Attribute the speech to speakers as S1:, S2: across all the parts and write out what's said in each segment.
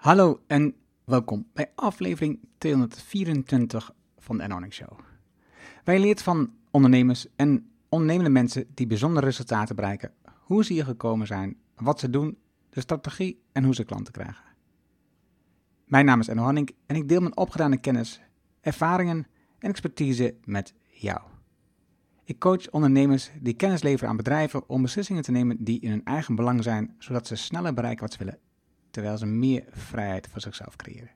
S1: Hallo en welkom bij aflevering 224 van de Earning Show. Wij leert van ondernemers en ondernemende mensen die bijzondere resultaten bereiken, hoe ze hier gekomen zijn, wat ze doen, de strategie en hoe ze klanten krijgen. Mijn naam is Enno Hanning en ik deel mijn opgedane kennis, ervaringen en expertise met jou. Ik coach ondernemers die kennis leveren aan bedrijven om beslissingen te nemen die in hun eigen belang zijn, zodat ze sneller bereiken wat ze willen, terwijl ze meer vrijheid voor zichzelf creëren.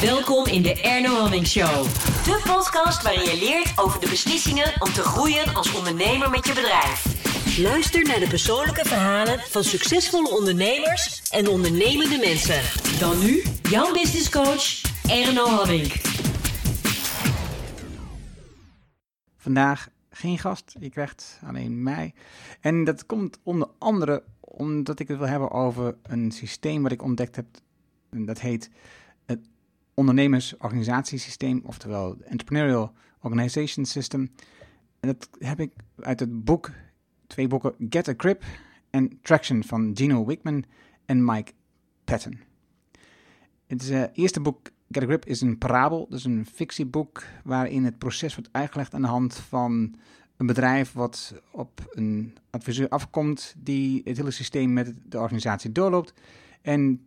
S2: Welkom in de Erno Hamming Show. De podcast waarin je leert over de beslissingen om te groeien als ondernemer met je bedrijf. Luister naar de persoonlijke verhalen van succesvolle ondernemers en ondernemende mensen. Dan nu, jouw business coach, Erno Hamming.
S1: Vandaag geen gast, je krijgt alleen mij. En dat komt onder andere omdat ik het wil hebben over een systeem wat ik ontdekt heb. En dat heet het ondernemersorganisatiesysteem, oftewel Entrepreneurial Organization System. En dat heb ik uit het boek, twee boeken, Get a Grip en Traction van Gino Wickman en Mike Patton. Het uh, eerste boek, Get Grip, is een parabel, dus een fictieboek waarin het proces wordt uitgelegd aan de hand van een bedrijf wat op een adviseur afkomt die het hele systeem met de organisatie doorloopt. En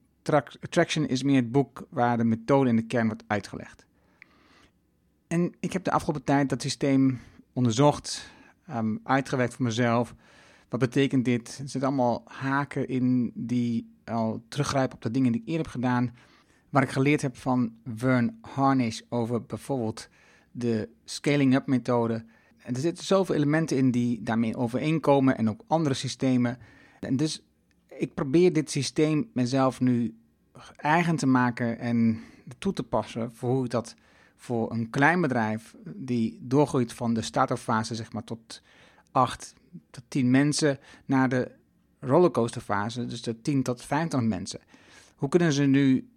S1: Traction is meer het boek waar de methode in de kern wordt uitgelegd. En ik heb de afgelopen tijd dat systeem onderzocht, um, uitgewerkt voor mezelf. Wat betekent dit? Er zitten allemaal haken in die al teruggrijpen op de dingen die ik eerder heb gedaan. Waar ik geleerd heb van Vern Harnish over bijvoorbeeld de scaling-up methode. En er zitten zoveel elementen in die daarmee overeenkomen en ook andere systemen. En dus ik probeer dit systeem mezelf nu eigen te maken en toe te passen voor hoe ik dat voor een klein bedrijf die doorgroeit van de start-up fase zeg maar tot 8 tot 10 mensen naar de rollercoaster fase, dus de 10 tot 25 mensen. Hoe kunnen ze nu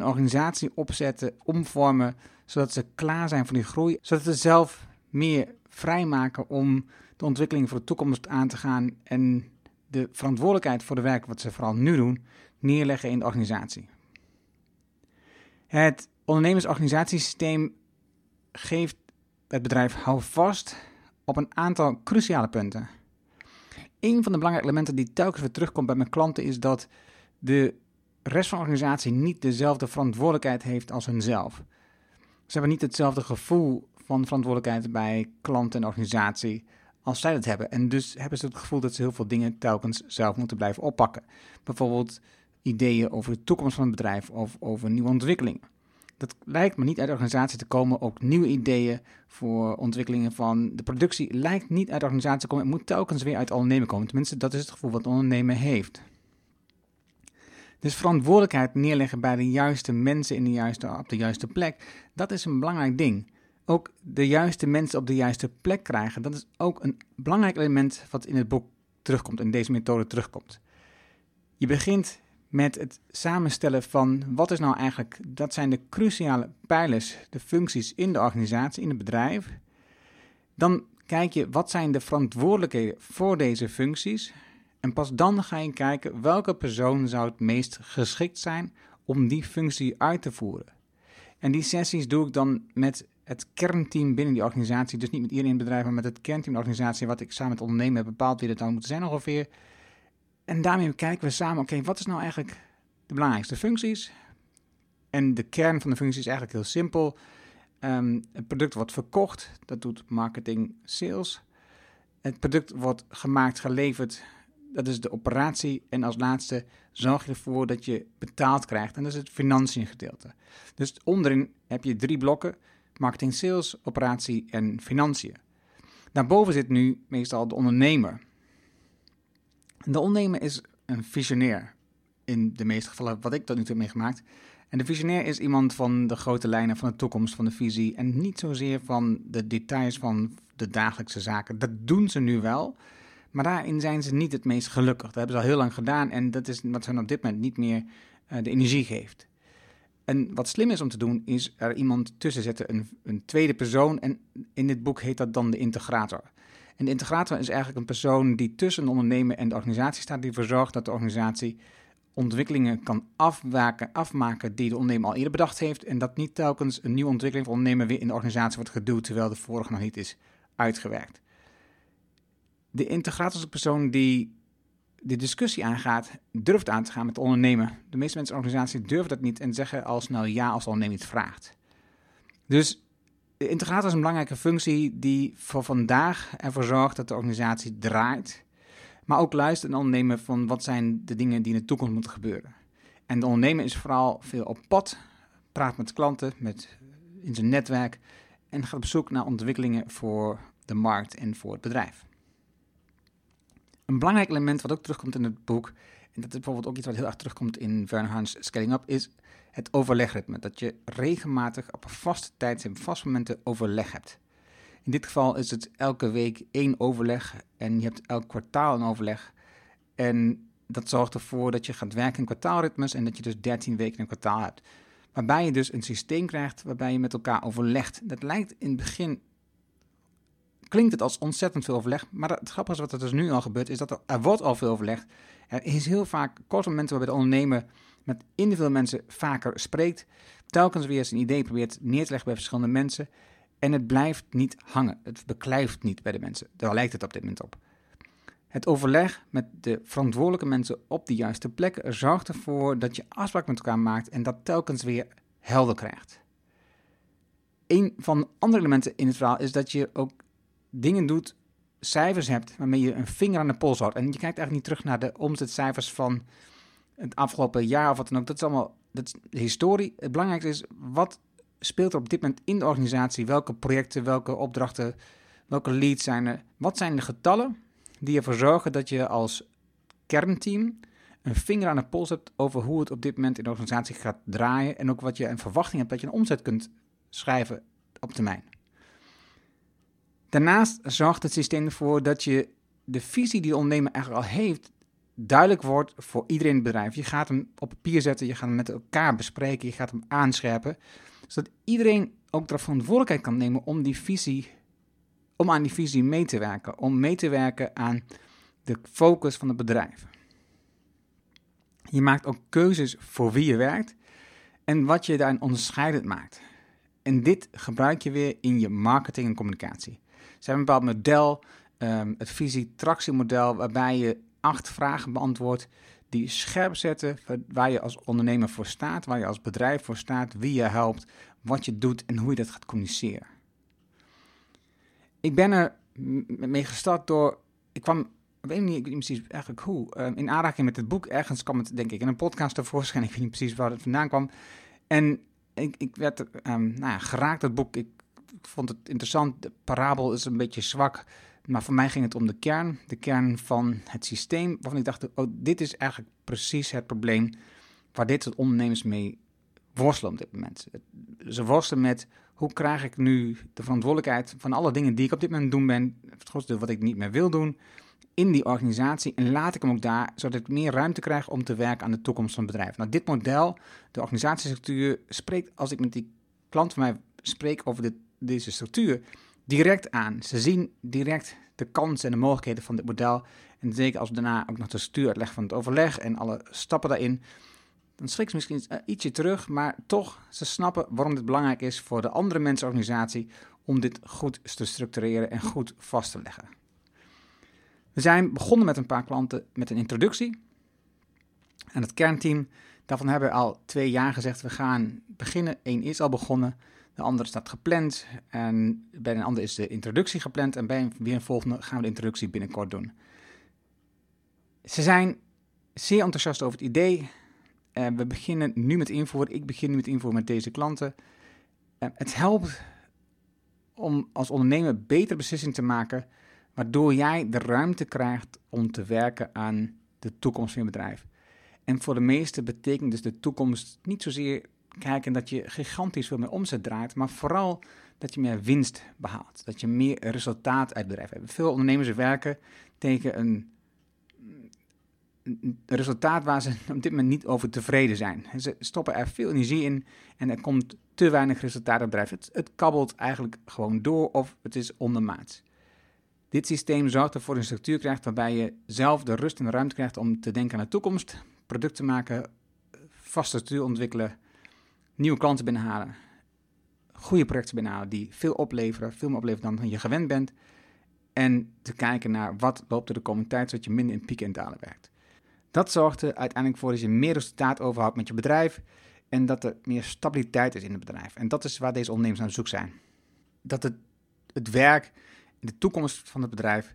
S1: een organisatie opzetten, omvormen, zodat ze klaar zijn voor die groei, zodat ze zelf meer vrijmaken om de ontwikkeling voor de toekomst aan te gaan en de verantwoordelijkheid voor de werk wat ze vooral nu doen, neerleggen in de organisatie. Het ondernemersorganisatiesysteem geeft het bedrijf houvast op een aantal cruciale punten. Een van de belangrijke elementen die telkens weer terugkomt bij mijn klanten is dat de rest van de organisatie niet dezelfde verantwoordelijkheid heeft als hunzelf. Ze hebben niet hetzelfde gevoel van verantwoordelijkheid bij klanten en organisatie als zij dat hebben. En dus hebben ze het gevoel dat ze heel veel dingen telkens zelf moeten blijven oppakken. Bijvoorbeeld ideeën over de toekomst van het bedrijf of over nieuwe ontwikkelingen. Dat lijkt me niet uit de organisatie te komen. Ook nieuwe ideeën voor ontwikkelingen van de productie lijkt niet uit de organisatie te komen. Het moet telkens weer uit de ondernemer komen. Tenminste, dat is het gevoel wat de ondernemer heeft. Dus verantwoordelijkheid neerleggen bij de juiste mensen in de juiste, op de juiste plek, dat is een belangrijk ding ook de juiste mensen op de juiste plek krijgen. Dat is ook een belangrijk element wat in het boek terugkomt, in deze methode terugkomt. Je begint met het samenstellen van wat is nou eigenlijk, dat zijn de cruciale pijlers, de functies in de organisatie, in het bedrijf. Dan kijk je wat zijn de verantwoordelijkheden voor deze functies. En pas dan ga je kijken welke persoon zou het meest geschikt zijn om die functie uit te voeren. En die sessies doe ik dan met het kernteam binnen die organisatie. Dus niet met iedereen in het bedrijf, maar met het kernteam de organisatie. Wat ik samen met ondernemen heb bepaald wie dat dan moet zijn ongeveer. En daarmee kijken we samen, oké, wat is nou eigenlijk de belangrijkste functies? En de kern van de functie is eigenlijk heel simpel. Um, het product wordt verkocht, dat doet marketing, sales. Het product wordt gemaakt, geleverd, dat is de operatie. En als laatste zorg je ervoor dat je betaald krijgt. En dat is het financiën gedeelte. Dus onderin heb je drie blokken marketing, sales, operatie en financiën. Daarboven zit nu meestal de ondernemer. De ondernemer is een visionair. In de meeste gevallen wat ik tot nu toe heb meegemaakt. En de visionair is iemand van de grote lijnen van de toekomst, van de visie. En niet zozeer van de details van de dagelijkse zaken. Dat doen ze nu wel. Maar daarin zijn ze niet het meest gelukkig. Dat hebben ze al heel lang gedaan. En dat is wat hen op dit moment niet meer uh, de energie geeft. En wat slim is om te doen, is er iemand tussen zetten, een, een tweede persoon. En in dit boek heet dat dan de integrator. En de integrator is eigenlijk een persoon die tussen de ondernemer en de organisatie staat, die ervoor zorgt dat de organisatie ontwikkelingen kan afwaken, afmaken die de ondernemer al eerder bedacht heeft. En dat niet telkens een nieuwe ontwikkeling van ondernemer weer in de organisatie wordt geduwd, terwijl de vorige nog niet is uitgewerkt. De integrator is een persoon die de discussie aangaat, durft aan te gaan met de ondernemer. De meeste mensen in de organisatie durven dat niet en zeggen al snel ja als de ondernemer het vraagt. Dus de integrator is een belangrijke functie die voor vandaag ervoor zorgt dat de organisatie draait. Maar ook luistert naar ondernemer van wat zijn de dingen die in de toekomst moeten gebeuren. En de ondernemer is vooral veel op pad, praat met klanten, met, in zijn netwerk en gaat op zoek naar ontwikkelingen voor de markt en voor het bedrijf. Een belangrijk element wat ook terugkomt in het boek, en dat is bijvoorbeeld ook iets wat heel erg terugkomt in Werner Hans Scaling Up, is het overlegritme. Dat je regelmatig op een vaste tijd en vaste momenten overleg hebt. In dit geval is het elke week één overleg en je hebt elk kwartaal een overleg. En dat zorgt ervoor dat je gaat werken in kwartaalritmes en dat je dus 13 weken een kwartaal hebt. Waarbij je dus een systeem krijgt waarbij je met elkaar overlegt. Dat lijkt in het begin, klinkt het als ontzettend veel overleg. Maar het grappige is wat er dus nu al gebeurt, is dat er, wordt al veel overlegd. Er is heel vaak korte momenten waarbij de ondernemer met individuele mensen vaker spreekt. Telkens weer zijn idee probeert neer te leggen bij verschillende mensen. En het blijft niet hangen. Het beklijft niet bij de mensen. Daar lijkt het op dit moment op. Het overleg met de verantwoordelijke mensen op de juiste plekken zorgt ervoor dat je afspraken met elkaar maakt en dat telkens weer helder krijgt. Een van de andere elementen in het verhaal is dat je ook dingen doet, cijfers hebt waarmee je een vinger aan de pols houdt. En je kijkt eigenlijk niet terug naar de omzetcijfers van het afgelopen jaar of wat dan ook. Dat is allemaal dat is historie. Het belangrijkste is wat speelt er op dit moment in de organisatie? Welke projecten, welke opdrachten, welke leads zijn er? Wat zijn de getallen die ervoor zorgen dat je als kernteam een vinger aan de pols hebt over hoe het op dit moment in de organisatie gaat draaien en ook wat je een verwachting hebt dat je een omzet kunt schrijven op termijn. Daarnaast zorgt het systeem ervoor dat je de visie die de ondernemer eigenlijk al heeft, duidelijk wordt voor iedereen in het bedrijf. Je gaat hem op papier zetten, je gaat hem met elkaar bespreken, je gaat hem aanscherpen zodat iedereen ook de verantwoordelijkheid kan nemen om die visie, om aan die visie mee te werken, om mee te werken aan de focus van het bedrijf. Je maakt ook keuzes voor wie je werkt en wat je daarin onderscheidend maakt. En dit gebruik je weer in je marketing en communicatie. Ze hebben een bepaald model, um, het visie-tractiemodel, waarbij je acht vragen beantwoordt die scherp zetten waar je als ondernemer voor staat, waar je als bedrijf voor staat, wie je helpt, wat je doet en hoe je dat gaat communiceren. Ik ben er mee gestart door, ik kwam, ik weet niet, precies eigenlijk hoe, uh, in aanraking met het boek. Ergens kwam het, denk ik, in een podcast tevoorschijn. Ik weet niet precies waar het vandaan kwam. En ik, ik werd um, nou ja, geraakt, dat boek. Ik, ik vond het interessant. De parabel is een beetje zwak. Maar voor mij ging het om de kern, de kern van het systeem, waarvan ik dacht, oh, dit is eigenlijk precies het probleem waar dit soort ondernemers mee worstelen op dit moment. Ze worstelen met, hoe krijg ik nu de verantwoordelijkheid van alle dingen die ik op dit moment doen ben, het grootste wat ik niet meer wil doen, in die organisatie en laat ik hem ook daar, zodat ik meer ruimte krijg om te werken aan de toekomst van het bedrijf. Nou, dit model, de organisatiestructuur, spreekt, als ik met die klant van mij spreek over dit, deze structuur, direct aan. Ze zien direct de kansen en de mogelijkheden van dit model. En zeker als we daarna ook nog de stuuruitleg van het overleg en alle stappen daarin, dan schrikt ze misschien ietsje terug, maar toch, ze snappen waarom dit belangrijk is voor de andere mensenorganisatie om dit goed te structureren en goed vast te leggen. We zijn begonnen met een paar klanten met een introductie. En het kernteam, daarvan hebben we al twee jaar gezegd, we gaan beginnen. Eén is al begonnen. De andere staat gepland en bij een andere is de introductie gepland en bij een, weer een volgende gaan we de introductie binnenkort doen. Ze zijn zeer enthousiast over het idee. Uh, we beginnen nu met invoeren. Ik begin nu met invoeren met deze klanten. Uh, het helpt om als ondernemer betere beslissingen te maken, waardoor jij de ruimte krijgt om te werken aan de toekomst van je bedrijf. En voor de meesten betekent dus de toekomst niet zozeer kijken dat je gigantisch veel meer omzet draait, maar vooral dat je meer winst behaalt. Dat je meer resultaat uit bedrijf hebt. Veel ondernemers werken tegen een, een resultaat waar ze op dit moment niet over tevreden zijn. Ze stoppen er veel energie in en er komt te weinig resultaat uit het bedrijf. Het, kabbelt eigenlijk gewoon door of het is ondermaats. Dit systeem zorgt ervoor een structuur krijgt waarbij je zelf de rust en ruimte krijgt om te denken aan de toekomst, producten maken, vaste structuur ontwikkelen, nieuwe klanten binnenhalen, goede projecten binnenhalen die veel opleveren, veel meer opleveren dan je gewend bent. En te kijken naar wat loopt er de komende tijd, zodat je minder in pieken en dalen werkt. Dat zorgt er uiteindelijk voor dat je meer resultaat overhoudt met je bedrijf en dat er meer stabiliteit is in het bedrijf. En dat is waar deze ondernemers aan zoek zijn. Dat het, het werk en de toekomst van het bedrijf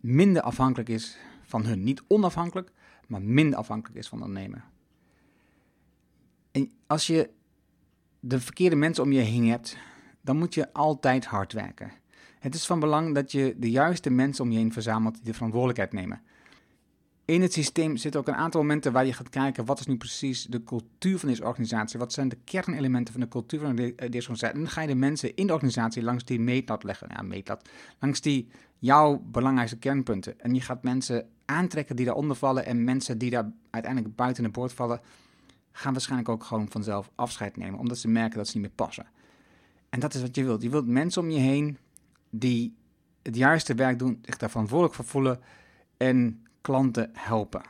S1: minder afhankelijk is van hun. Niet onafhankelijk, maar minder afhankelijk is van de ondernemer. En als je de verkeerde mensen om je heen hebt, dan moet je altijd hard werken. Het is van belang dat je de juiste mensen om je heen verzamelt die de verantwoordelijkheid nemen. In het systeem zitten ook een aantal momenten waar je gaat kijken wat is nu precies de cultuur van deze organisatie. Wat zijn de kernelementen van de cultuur van deze organisatie. En dan ga je de mensen in de organisatie langs die meetlat leggen. Ja, meetlat. Langs die jouw belangrijkste kernpunten. En je gaat mensen aantrekken die daaronder vallen. En mensen die daar uiteindelijk buiten de boord vallen, gaan waarschijnlijk ook gewoon vanzelf afscheid nemen. Omdat ze merken dat ze niet meer passen. En dat is wat je wilt. Je wilt mensen om je heen die het juiste werk doen, zich daar verantwoordelijk voor voelen en klanten helpen.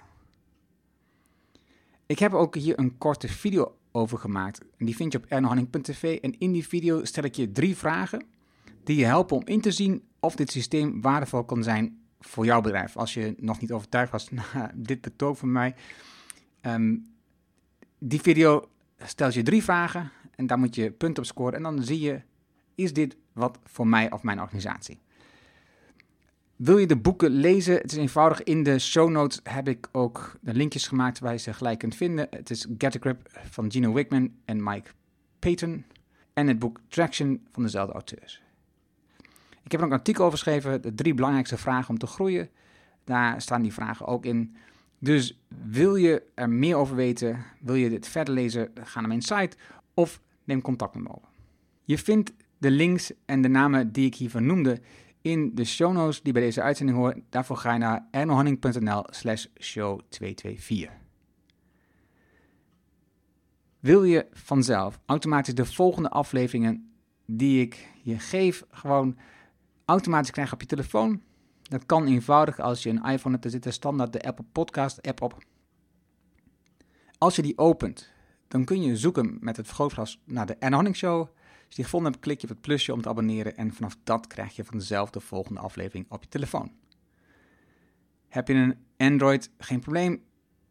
S1: Ik heb ook hier een korte video over gemaakt. Die vind je op ernohanning.tv. En in die video stel ik je drie vragen die je helpen om in te zien of dit systeem waardevol kan zijn voor jouw bedrijf. Als je nog niet overtuigd was na dit betoog van mij. Ehm, die video stelt je drie vragen en daar moet je punten op scoren. En dan zie je, is dit wat voor mij of mijn organisatie? Wil je de boeken lezen? Het is eenvoudig. In de show notes heb ik ook de linkjes gemaakt waar je ze gelijk kunt vinden. Het is Get a Grip van Gino Wickman en Mike Payton. En het boek Traction van dezelfde auteurs. Ik heb er ook een artikel over geschreven. De drie belangrijkste vragen om te groeien. Daar staan die vragen ook in. Dus wil je er meer over weten? Wil je dit verder lezen? Ga naar mijn site of neem contact met me op. Je vindt de links en de namen die ik hiervan noemde in de show notes die bij deze uitzending horen. Daarvoor ga je naar ernohanning.nl slash show 224. Wil je vanzelf automatisch de volgende afleveringen die ik je geef gewoon automatisch krijgen op je telefoon? Dat kan eenvoudig als je een iPhone hebt, er zit er standaard de Apple Podcast app op. Als je die opent, dan kun je zoeken met het vergrootglas naar de Erno Show. Als je die gevonden hebt, klik je op het plusje om te abonneren en vanaf dat krijg je vanzelf de volgende aflevering op je telefoon. Heb je een Android, geen probleem.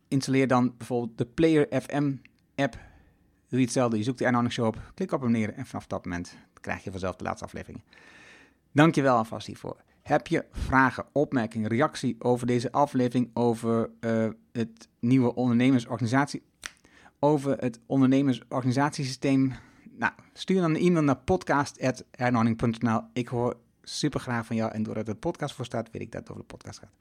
S1: Installeer dan bijvoorbeeld de Player FM app. Doe je hetzelfde, je zoekt de Erno Show op, klik op abonneren en vanaf dat moment krijg je vanzelf de laatste afleveringen. Dankjewel alvast hiervoor. Heb je vragen, opmerkingen, reactie over deze aflevering, over uh, het nieuwe ondernemersorganisatie, over het ondernemersorganisatiesysteem? Nou, stuur dan een e-mail naar podcast.hernorning.nl. Ik hoor super graag van jou en doordat de podcast voor staat, weet ik dat het over de podcast gaat.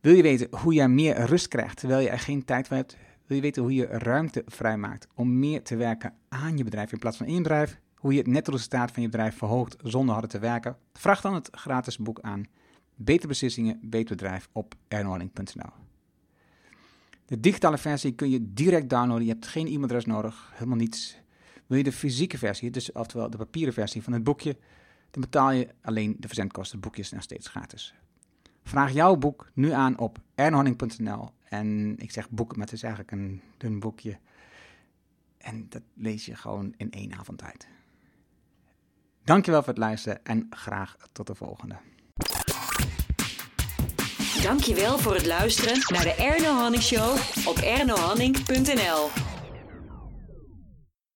S1: Wil je weten hoe je meer rust krijgt terwijl je er geen tijd voor hebt? Wil je weten hoe je ruimte vrijmaakt om meer te werken aan je bedrijf in plaats van in je bedrijf? Hoe je het netto-resultaat van je bedrijf verhoogt zonder harder te werken? Vraag dan het gratis boek aan. Beter beslissingen, beter bedrijf op ernorning.nl. De digitale versie kun je direct downloaden. Je hebt geen e-mailadres nodig, helemaal niets. Wil je de fysieke versie, dus oftewel de papieren versie van het boekje, dan betaal je alleen de verzendkosten. Het boekje is nog steeds gratis. Vraag jouw boek nu aan op ernhorning.nl. En ik zeg boek, maar het is eigenlijk een dun boekje. En dat lees je gewoon in één avond uit. Dankjewel voor het luisteren en graag tot de volgende.
S2: Dankjewel voor het luisteren naar de Erno Hanning Show op ernohanning.nl.